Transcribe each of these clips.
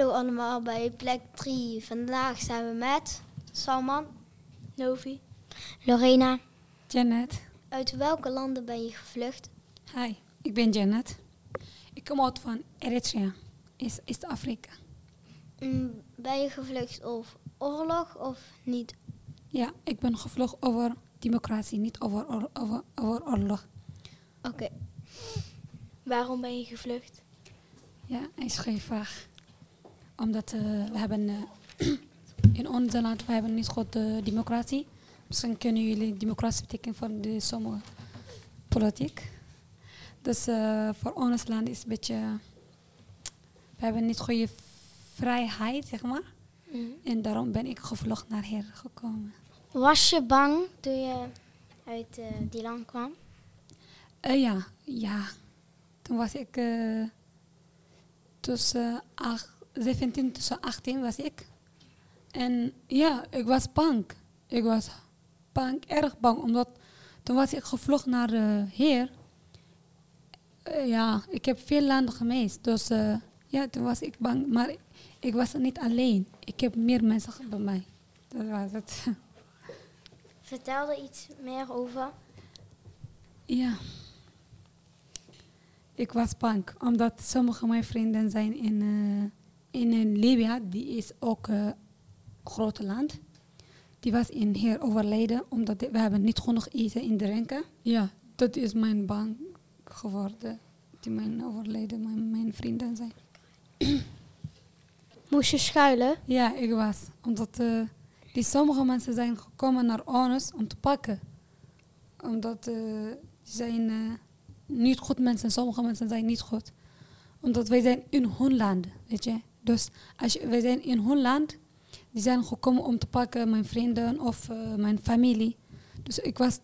Hallo allemaal bij plek 3. Vandaag zijn we met Salman, Novi. Lorena. Janet. Uit welke landen ben je gevlucht? Hi, ik ben Janet. Ik kom uit van Eritrea, is East-Afrika. Mm, Ben je gevlucht over oorlog of niet? Ja, ik ben gevlogen over democratie, niet over, oor- over, over oorlog. Oké. Waarom ben je gevlucht? Ja, is geen vraag. Omdat eh, we hebben eh, in ons land we hebben niet goed eh, democratie. Misschien kunnen jullie democratie betekenen voor de sommige politiek. Dus voor ons land is een beetje... We hebben niet goede vrijheid, zeg maar. En daarom ben ik gevlucht naar hier gekomen. Was je bang toen je uit eh, die land kwam? Ja, ja. Toen was ik eh, tussen ach- 17 tussen 18 was ik. En ja, ik was bang. Ik was bang, erg bang, omdat toen was ik gevlucht naar eh hier. Eh, ja, ik heb veel landen geweest. Dus eh, ja, toen was ik bang. Maar ik was niet alleen. Ik heb meer mensen bij mij. Dat was het. Vertel er iets meer over. Ja. Ik was bang, omdat sommige van mijn vrienden zijn in, in eh, Libië, die is ook een groot land. Die was in hier overleden, omdat we hebben niet genoeg eten en drinken. Ja, dat is mijn bang geworden. Die mijn overleden, mijn, mijn vrienden zijn. Moest je schuilen? Ja, ik was. Omdat eh, die sommige mensen zijn gekomen naar ons om te pakken. Omdat eh, die zijn eh, niet goed mensen. Sommige mensen zijn niet goed. Omdat wij zijn in hun land, weet je. Dus als je, wij zijn in hun land. Die zijn gekomen om te pakken mijn vrienden of eh, mijn familie. Dus ik was,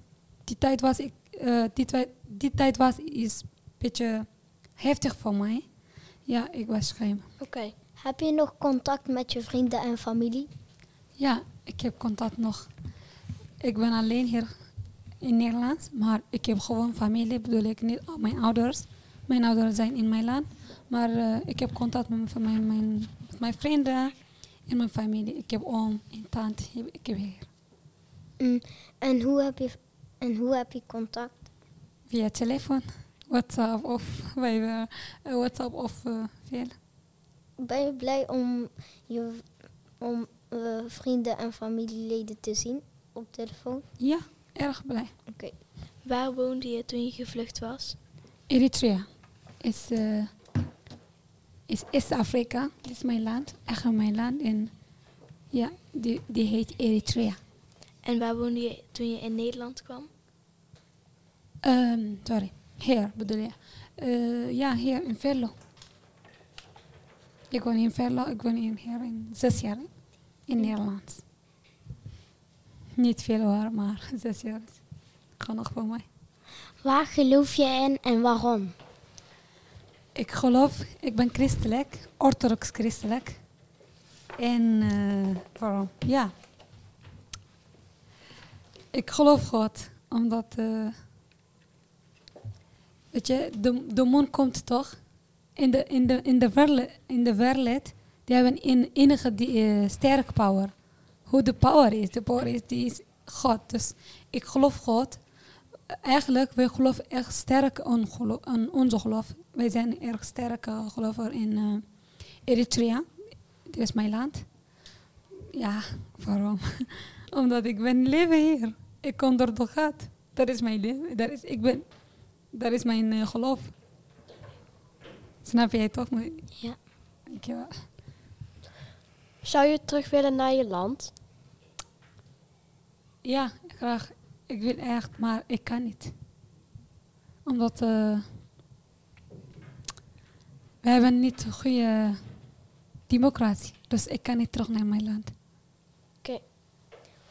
die tijd was ik, eh, die, tijd, die tijd was is een beetje heftig voor mij. Ja, ik was schaam. Oké. Heb je nog contact met je vrienden en familie? Ja, ik heb contact nog. Ik ben alleen hier in Nederland, maar ik heb gewoon familie, bedoel ik niet al mijn ouders. Mijn ouders zijn in mijn land, maar eh, ik heb contact met mijn, mijn, mijn, met mijn vrienden en mijn familie. Ik heb oom en tante, heb- ik heb hier. Mm, En, hoe heb je, en hoe heb je contact? Via telefoon, WhatsApp of, wij, eh, WhatsApp of eh, veel. Ben je blij om je om, eh, vrienden en familieleden te zien op telefoon? Ja, erg blij. Oké. Waar woonde je toen je gevlucht was? Eritrea is, eh is East-Afrika. Dit is mijn land, echt mijn land. En ja, die, die heet Eritrea. En waar woonde je toen je in Nederland kwam? Ehm, sorry, hier bedoel je. Eh, ja, hier in Venlo. Ik woon in Venlo, ik woon in, hier in zes jaar in Nederland. Niet veel hoor, maar zes jaar is genoeg voor mij. Waar geloof je in en waarom? Ik geloof, ik ben christelijk, orthodox christelijk. En eh, waarom? Ja. Ik geloof God, omdat, eh, weet je, de, de mond komt toch? In de, in de, in de, wereld, in de die hebben in, enige die, eh, sterke power. Hoe de power is, de power is, die is God. Dus ik geloof God. Eigenlijk, wij geloven echt sterk aan, aan onze geloof. Wij zijn erg sterk uh, gelover in eh, Eritrea. Dit is mijn land. Ja, waarom? Omdat ik ben leven hier. Ik kom door de gat. Dat is mijn leven. Dat is, ik ben, dat is mijn eh, geloof. Snap jij toch? Ja. Dankjewel. Zou je terug willen naar je land? Ja, graag. Ik wil echt, maar ik kan niet. Omdat eh, we hebben niet een goede democratie. Dus ik kan niet terug naar mijn land. Oké.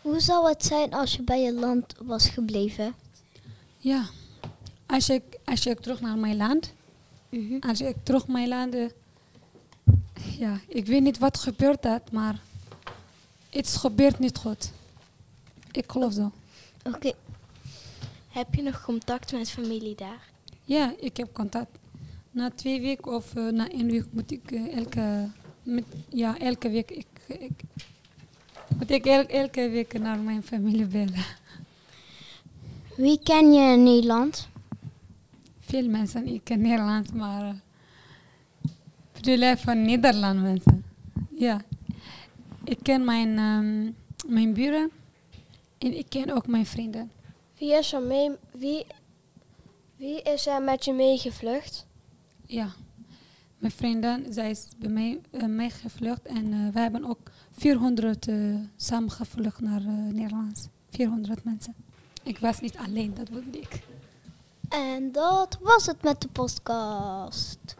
Hoe zou het zijn als je bij je land was gebleven? Ja, als ik, als ik terug naar mijn land, Mhm. als ik terug mijn land, ja, ik weet niet wat gebeurt dat, maar iets gebeurt niet goed. Ik geloof zo. Oké. Heb je nog contact met familie daar? Ja, ik heb contact. Na twee weken of eh, na één week moet ik eh, elke met, ja, elke week. Ik, ik, moet ik el- elke week naar mijn familie bellen. Wie ken je in Nederland? Veel mensen, ik ken Nederlands, maar uh, bedoel van Nederland mensen. Ja. Ik ken mijn, ehm, mijn buren en ik ken ook mijn vrienden. Wie is er, mee, wie, wie is er met je meegevlucht? Ja. Mijn vrienden, zij is bij mij uh, meegevlucht en uh, we hebben ook 400 uh, samen gevlucht naar Nederland. 400 mensen. Ik was niet alleen, dat bedoel ik. En dat was het met de podcast.